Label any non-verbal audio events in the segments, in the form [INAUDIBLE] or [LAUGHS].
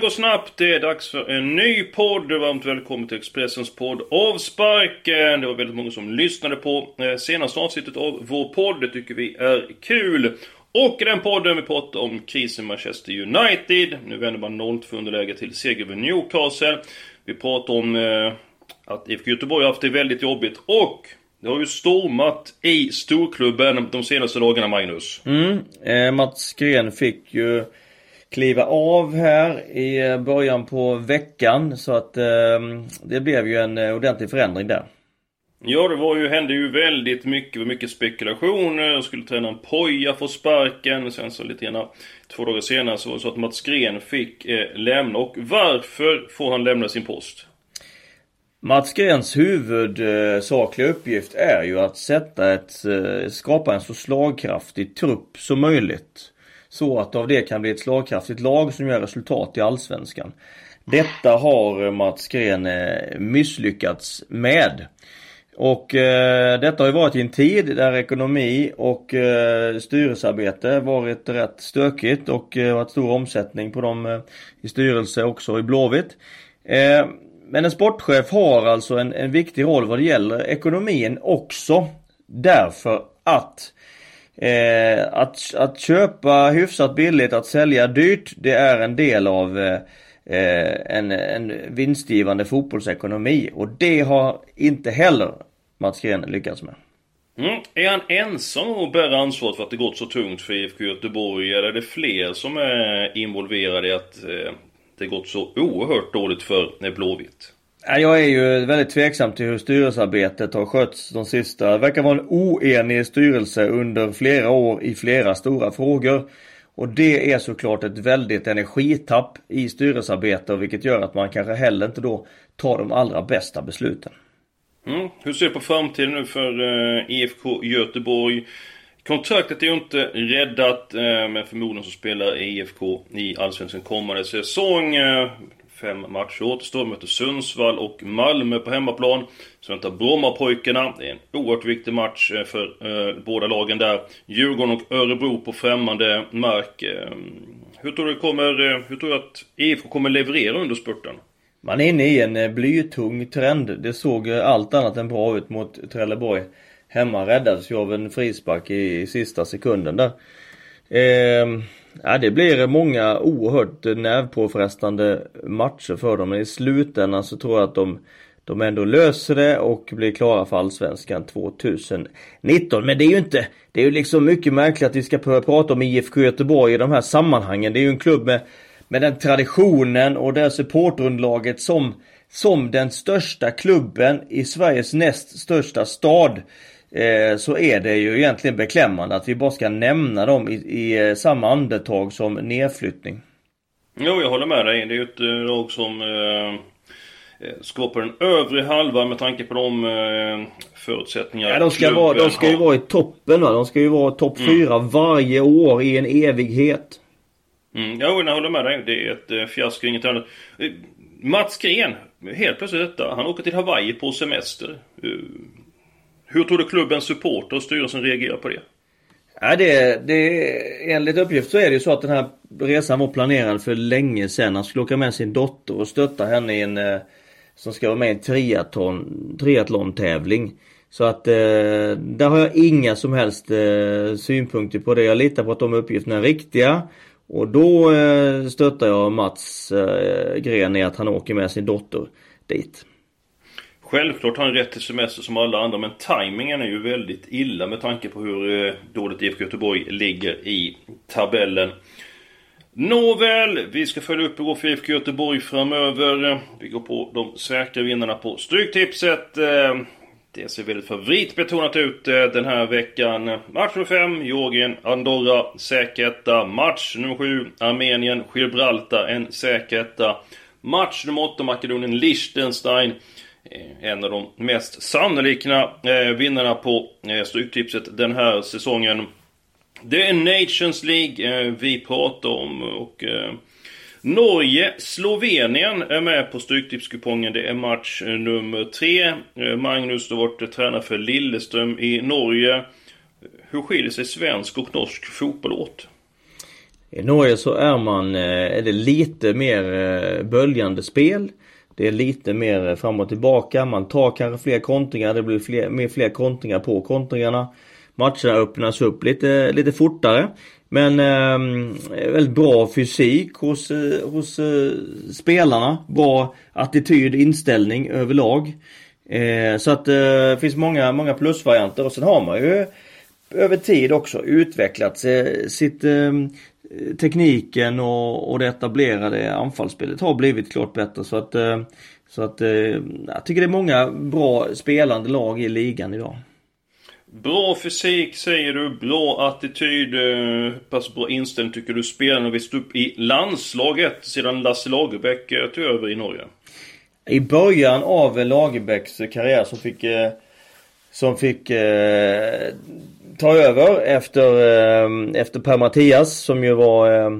Går snabbt, det är dags för en ny podd. Varmt välkommen till Expressens podd Avsparken. Det var väldigt många som lyssnade på eh, senaste avsnittet av vår podd. Det tycker vi är kul. Och i den podden vi pratar om krisen Manchester United. Nu vänder man 0-2 underläge till seger över Newcastle. Vi pratar om eh, att IFK Göteborg har haft det väldigt jobbigt och det har ju stormat i storklubben de senaste dagarna, Magnus. Mm, eh, Mats Gren fick ju kliva av här i början på veckan så att eh, det blev ju en eh, ordentlig förändring där. Ja, det var ju, hände ju väldigt mycket, mycket spekulationer. Skulle tränaren Poja få sparken? Sen så lite grann, två dagar senare så var det så att Mats Gren fick eh, lämna. Och varför får han lämna sin post? Mats Grens huvudsakliga uppgift är ju att sätta ett, eh, skapa en så slagkraftig trupp som möjligt. Så att av det kan bli ett slagkraftigt lag som gör resultat i Allsvenskan. Detta har Mats Gren eh, misslyckats med. Och eh, detta har ju varit i en tid där ekonomi och eh, styrelsearbete varit rätt stökigt och eh, varit stor omsättning på dem eh, i styrelse också i Blåvitt. Eh, men en sportchef har alltså en, en viktig roll vad det gäller ekonomin också. Därför att Eh, att, att köpa hyfsat billigt, att sälja dyrt, det är en del av eh, eh en, en vinstgivande fotbollsekonomi. Och det har inte heller Mats Gren lyckats med. Mm. Är han ensam om att bära ansvaret för att det gått så tungt för IFK Göteborg? Eller är det fler som är involverade i att eh, det gått så oerhört dåligt för Blåvitt? Jag är ju väldigt tveksam till hur styrelsearbetet har skötts de sista. Det verkar vara en oenig styrelse under flera år i flera stora frågor. Och det är såklart ett väldigt energitapp i styrelsearbete vilket gör att man kanske heller inte då tar de allra bästa besluten. Mm. Hur ser du på framtiden nu för eh, IFK Göteborg? Kontraktet är ju inte räddat, eh, men förmodligen så spelar IFK i Allsvenskan kommande säsong. Eh, Fem matcher återstår. Möter Sundsvall och Malmö på hemmaplan. Så väntar Brommapojkarna. Det är en oerhört viktig match eh, för eh, båda lagen där. Djurgården och Örebro på främmande mark. Eh, hur tror du kommer, eh, hur tror du att IFK kommer leverera under spurten? Man är inne i en eh, blytung trend. Det såg eh, allt annat än bra ut mot Trelleborg. Hemma räddades ju av en frispark i, i sista sekunden där. Eh, Ja, det blir många oerhört nervpåfrestande matcher för dem. Men i slutändan så tror jag att de, de ändå löser det och blir klara för Allsvenskan 2019. Men det är ju inte, det är ju liksom mycket märkligt att vi ska behöva prata om IFK Göteborg i de här sammanhangen. Det är ju en klubb med, med den traditionen och det supportunderlaget som, som den största klubben i Sveriges näst största stad eh, så är det ju egentligen beklämmande att vi bara ska nämna dem i, i eh, samma andetag som nedflyttning. Jo, jag håller med dig. Det är ju ett eh, lag som eh, ska vara på den övre halvan med tanke på de eh, förutsättningar Ja, de ska, vara, de ska ju vara i toppen va. De ska ju vara topp mm. fyra varje år i en evighet. Mm, ja, jag håller med dig. Det är ett eh, fiasko, inget annat. Mats Gren, helt plötsligt detta. Han åker till Hawaii på semester. Hur tror du klubbens supporter och styrelsen reagerar på det? Ja, det, det, enligt uppgift så är det ju så att den här resan var planerad för länge sedan. Han skulle åka med sin dotter och stötta henne i en eh, som ska vara med i en triathlon, triathlon-tävling. Så att eh, där har jag inga som helst eh, synpunkter på det. Jag litar på att de uppgifterna är riktiga. Och då eh, stöttar jag Mats eh, Gren i att han åker med sin dotter dit. Självklart har han rätt till semester som alla andra men tajmingen är ju väldigt illa med tanke på hur eh, dåligt IFK Göteborg ligger i tabellen. Nåväl, vi ska följa upp hur går för IFK Göteborg framöver. Vi går på de säkra vinnarna på Stryktipset. Eh, det ser väldigt favoritbetonat ut eh, den här veckan. Match nummer 5, Georgien, Andorra, säker Match nummer 7, Armenien, Gibraltar, en säker Match nummer 8, Makedonien, Liechtenstein. Eh, en av de mest sannolika eh, vinnarna på eh, Stryktipset den här säsongen. Det är Nations League vi pratar om och Norge, Slovenien är med på Stryktipskupongen. Det är match nummer tre. Magnus, du har varit tränare för Lilleström i Norge. Hur skiljer sig svensk och norsk fotboll åt? I Norge så är man, är det lite mer böljande spel. Det är lite mer fram och tillbaka. Man tar kanske fler kontringar. Det blir fler, mer fler kontringar på kontringarna. Matcherna öppnas upp lite, lite fortare. Men eh, väldigt bra fysik hos, eh, hos eh, spelarna. Bra attityd, inställning överlag. Eh, så att eh, det finns många, många plusvarianter och sen har man ju över tid också utvecklat eh, sitt ehm, tekniken och, och det etablerade anfallsspelet har blivit klart bättre så att eh, så att jag tycker det är många bra spelande lag i ligan idag. Bra fysik säger du, bra attityd. Eh, pass bra inställning tycker du spelarna har visat upp i landslaget sedan Lasse Lagerbäck eh, tog över i Norge? I början av Lagerbäcks karriär som fick eh, som fick eh, ta över efter, eh, efter Per-Mattias som ju var eh,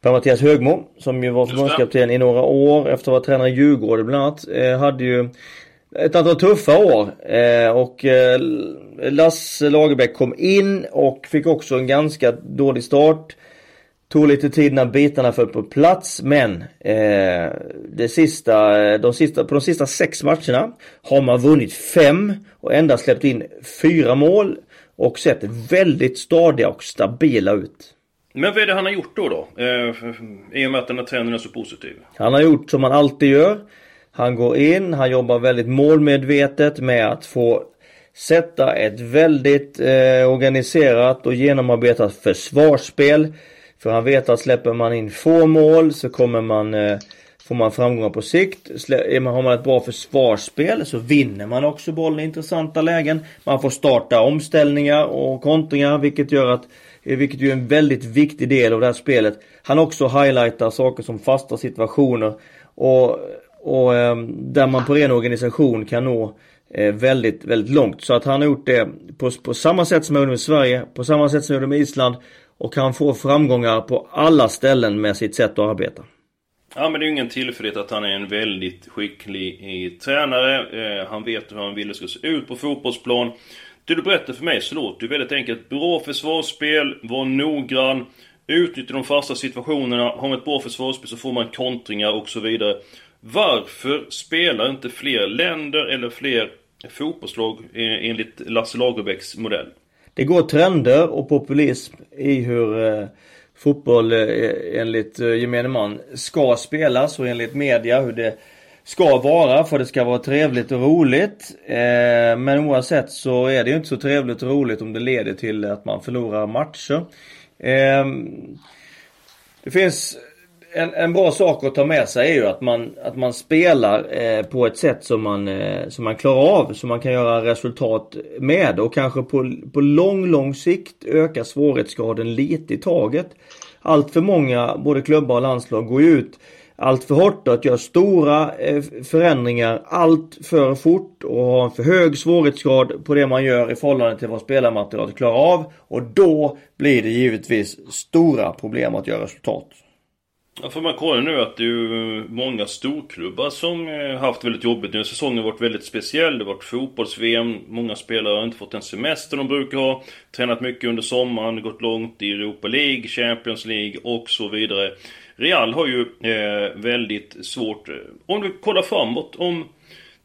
Per-Mattias Högmo som ju var förbundskapten i några år efter att ha varit tränare i Djurgården bland annat. Eh, hade ju ett antal tuffa år. Eh, och eh, Lasse Lagerbäck kom in och fick också en ganska dålig start. Tog lite tid när bitarna föll på plats men eh, det sista, de sista, på de sista sex matcherna har man vunnit fem och endast släppt in fyra mål och sett väldigt stadiga och stabila ut. Men vad är det han har gjort då då? Eh, I och med att den här trenden är så positiv. Han har gjort som han alltid gör. Han går in, han jobbar väldigt målmedvetet med att få sätta ett väldigt eh, organiserat och genomarbetat försvarsspel. För han vet att släpper man in få mål så kommer man eh, Får man framgångar på sikt. Har man ett bra försvarsspel så vinner man också bollen i intressanta lägen. Man får starta omställningar och kontringar vilket gör att vilket ju är en väldigt viktig del av det här spelet. Han också highlightar saker som fasta situationer. Och och ehm, där man på ren organisation kan nå eh, väldigt, väldigt långt. Så att han har gjort det på, på samma sätt som han gjorde med Sverige, på samma sätt som han gjorde med Island. Och han får framgångar på alla ställen med sitt sätt att arbeta. Ja men det är ju ingen tillfällighet att han är en väldigt skicklig eh, tränare. Eh, han vet hur han vill det ska se ut på fotbollsplan. Det du berättar för mig så låter ju väldigt enkelt. Bra försvarsspel, var noggrann, utnyttja de fasta situationerna. Har man ett bra försvarsspel så får man kontringar och så vidare. Varför spelar inte fler länder eller fler fotbollslag eh, enligt Lasse Lagerbäcks modell? Det går trender och populism i hur eh, fotboll eh, enligt eh, gemene man ska spelas och enligt media hur det ska vara för det ska vara trevligt och roligt. Eh, men oavsett så är det ju inte så trevligt och roligt om det leder till att man förlorar matcher. Det finns en, en bra sak att ta med sig är ju att man, att man spelar eh, på ett sätt som man, eh, som man klarar av, som man kan göra resultat med och kanske på, på lång, lång sikt öka svårighetsgraden lite i taget. Allt för många, både klubbar och landslag, går ut allt för hårt och att göra stora eh, förändringar allt för fort och ha en för hög svårighetsgrad på det man gör i förhållande till vad spelarmaterialet klarar av. Och då blir det givetvis stora problem att göra resultat. Ja, för man kollar nu att det är ju många storklubbar som eh, haft väldigt jobbigt nu. Säsongen har varit väldigt speciell. Det har varit fotbolls-VM. Många spelare har inte fått den semester de brukar ha. Tränat mycket under sommaren, gått långt i Europa League, Champions League och så vidare. Real har ju eh, väldigt svårt. Eh, om du kollar framåt, om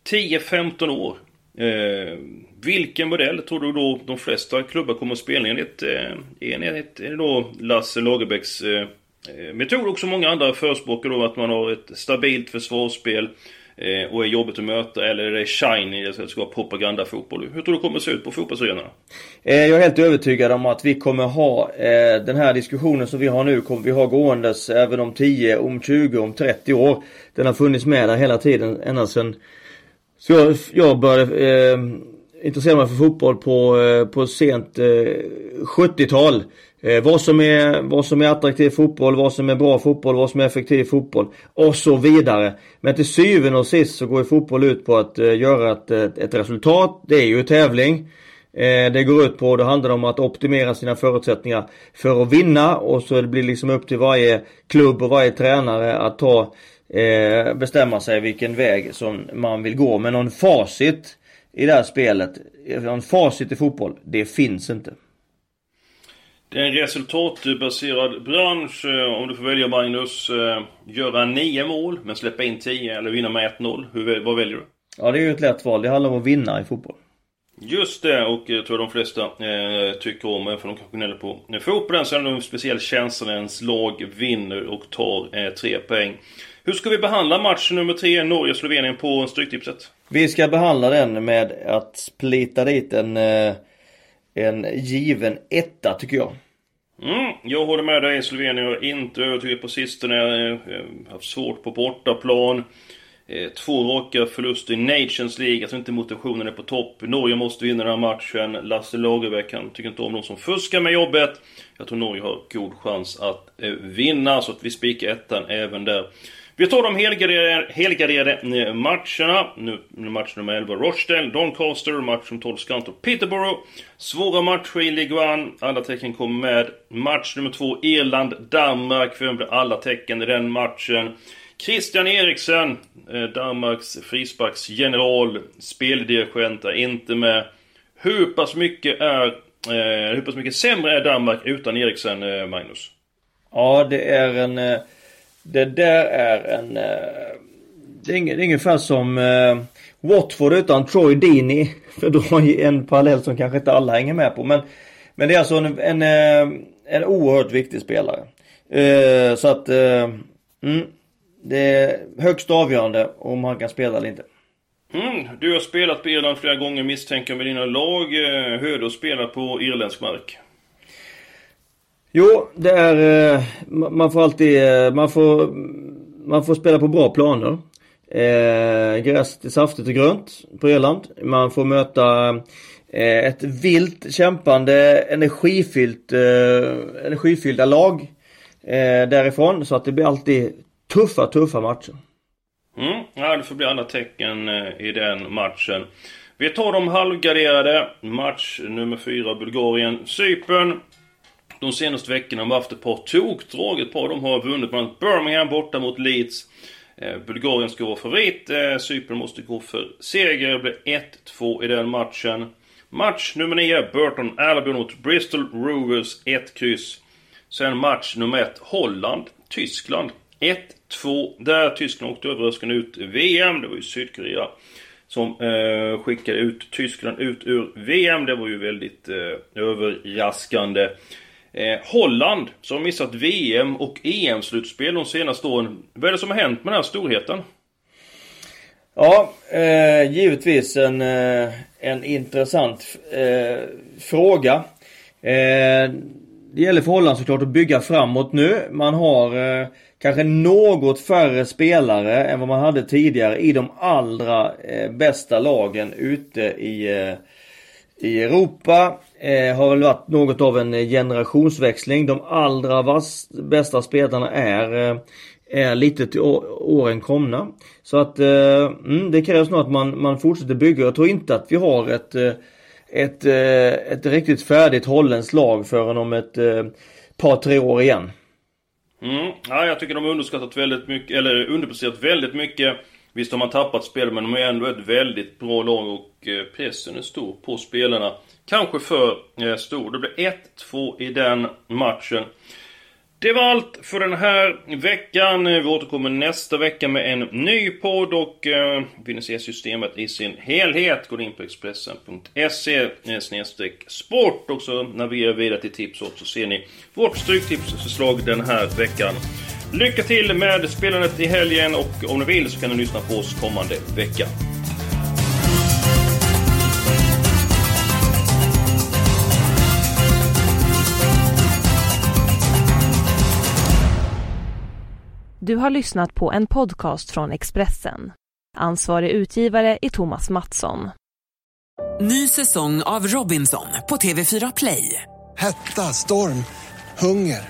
10-15 år. Eh, vilken modell tror du då de flesta klubbar kommer att spela enligt? Eh, enligt är det då Lasse Lagerbäcks eh, Eh, men jag tror också många andra förespråkar då att man har ett stabilt försvarsspel. Eh, och är jobbigt att möta eller är det shiny, det ska vara propagandafotboll? Hur tror du det kommer att se ut på fotbollsarenorna? Eh, jag är helt övertygad om att vi kommer ha den här diskussionen som vi har nu kommer vi ha gåendes även om 10, om 20, om 30 år. Den har funnits med där hela tiden ända sedan så jag, jag började intresserade mig för fotboll på, eh, på sent eh, 70-tal. Eh, vad, som är, vad som är attraktiv fotboll, vad som är bra fotboll, vad som är effektiv fotboll och så vidare. Men till syvende och sist så går ju fotboll ut på att eh, göra ett, ett, resultat. Det är ju tävling. Eh, det går ut på, det handlar om att optimera sina förutsättningar för att vinna och så det blir liksom upp till varje klubb och varje tränare att ta eh, bestämma sig vilken väg som man vill gå. Men någon facit i det här spelet, någon facit i fotboll, det finns inte. Det är en resultatbaserad bransch. Eh, om du får välja Magnus, eh, göra nio mål men släppa in 10 eller vinna med 1-0. Hur, vad väljer du? Ja, det är ju ett lätt val. Det handlar om att vinna i fotboll. Just det, och jag tror de flesta eh, tycker om, även för de kanske gnäller på fotbollen, så är det en speciell känsla när ens lag vinner och tar eh, tre poäng. Hur ska vi behandla match nummer tre, Norge-Slovenien, på Stryktipset? Vi ska behandla den med att splita dit en, eh, en given etta, tycker jag. Mm, jag håller med dig. Slovenien Jag är inte övertygad på sistone. Jag eh, har haft svårt på bortaplan. Eh, två raka förluster i Nations League. Alltså inte motivationen är på topp. Norge måste vinna den här matchen. Lasse Lagerbäck, han tycker inte om de som fuskar med jobbet. Jag tror Norge har god chans att vinna, så att vi spikar ettan även där. Vi tar de helgarderade, helgarderade matcherna. Nu match nummer 11 Rochdale, Doncaster, match som 12 Scunthorpe, Peterborough. Svåra matcher i Ligue 1. Alla tecken kommer med. Match nummer 2 Irland, Danmark. Vem blir alla tecken i den matchen? Christian Eriksen, eh, Danmarks frisparksgeneral, speldirigent, är inte med. Hur pass mycket är... Eh, hur pass mycket sämre är Danmark utan Eriksen, Magnus? Ja, det är en det där är en... Eh, det är ungefär som eh, Watford utan Troy Deeney. [LAUGHS] För att dra en parallell som kanske inte alla hänger med på. Men, men det är alltså en, en, eh, en oerhört viktig spelare. Eh, så att... Mm, det är högst avgörande om han kan spela eller inte. Mm, du har spelat på Irland flera gånger misstänker med dina lag. Hur du spelar på irländsk mark? Jo, det är... Eh, man får alltid... Eh, man får, man får spela på bra planer. Eh, gräset är saftigt och grönt på Irland. Man får möta eh, ett vilt kämpande energifyllt, eh, energifyllda lag eh, därifrån. Så att det blir alltid tuffa, tuffa matcher. Mm, ja, det får bli andra tecken eh, i den matchen. Vi tar de halvgarderade. Match nummer 4, Bulgarien, Cypern de senaste veckorna har haft ett par tokdrag. Ett par av dem har vunnit bland annat Birmingham borta mot Leeds. Eh, Bulgarien ska vara favorit. Eh, Cypern måste gå för seger. Det blir 1-2 i den matchen. Match nummer 9, Burton Albion mot Bristol Rovers, 1 kryss. Sen match nummer 1, Holland, Tyskland. 1-2. Där Tyskland åkte överraskande ut VM. Det var ju Sydkorea som eh, skickade ut Tyskland ut ur VM. Det var ju väldigt eh, överraskande. Eh, Holland, som missat VM och EM-slutspel de senaste åren. Vad är det som har hänt med den här storheten? Ja, eh, givetvis en, eh, en intressant eh, fråga. Eh, det gäller för Holland såklart att bygga framåt nu. Man har eh, kanske något färre spelare än vad man hade tidigare i de allra eh, bästa lagen ute i, eh, i Europa eh, har väl varit något av en eh, generationsväxling. De allra vass, bästa spelarna är, eh, är lite till åren komna. Så att eh, mm, det krävs nog att man, man fortsätter bygga. Jag tror inte att vi har ett, eh, ett, ett, ett riktigt färdigt holländskt lag förrän om ett par tre år igen. Mm. Ja, jag tycker de har underskattat väldigt mycket, eller underpresterat väldigt mycket. Visst har man tappat spel, men de är ändå ett väldigt bra lag och eh, pressen är stor på spelarna kanske för eh, stor. Det blir 1-2 i den matchen. Det var allt för den här veckan. Eh, vi återkommer nästa vecka med en ny podd och eh, vill ni se systemet i sin helhet gå in på Expressen.se sport och så navigerar vidare till tips så ser ni vårt stryktipsförslag den här veckan. Lycka till med spelandet i helgen och om ni vill så kan ni lyssna på oss kommande vecka. Du har lyssnat på en podcast från Expressen. Ansvarig utgivare är Thomas Mattsson. Ny säsong av Robinson på TV4 Play. Hetta, storm, hunger.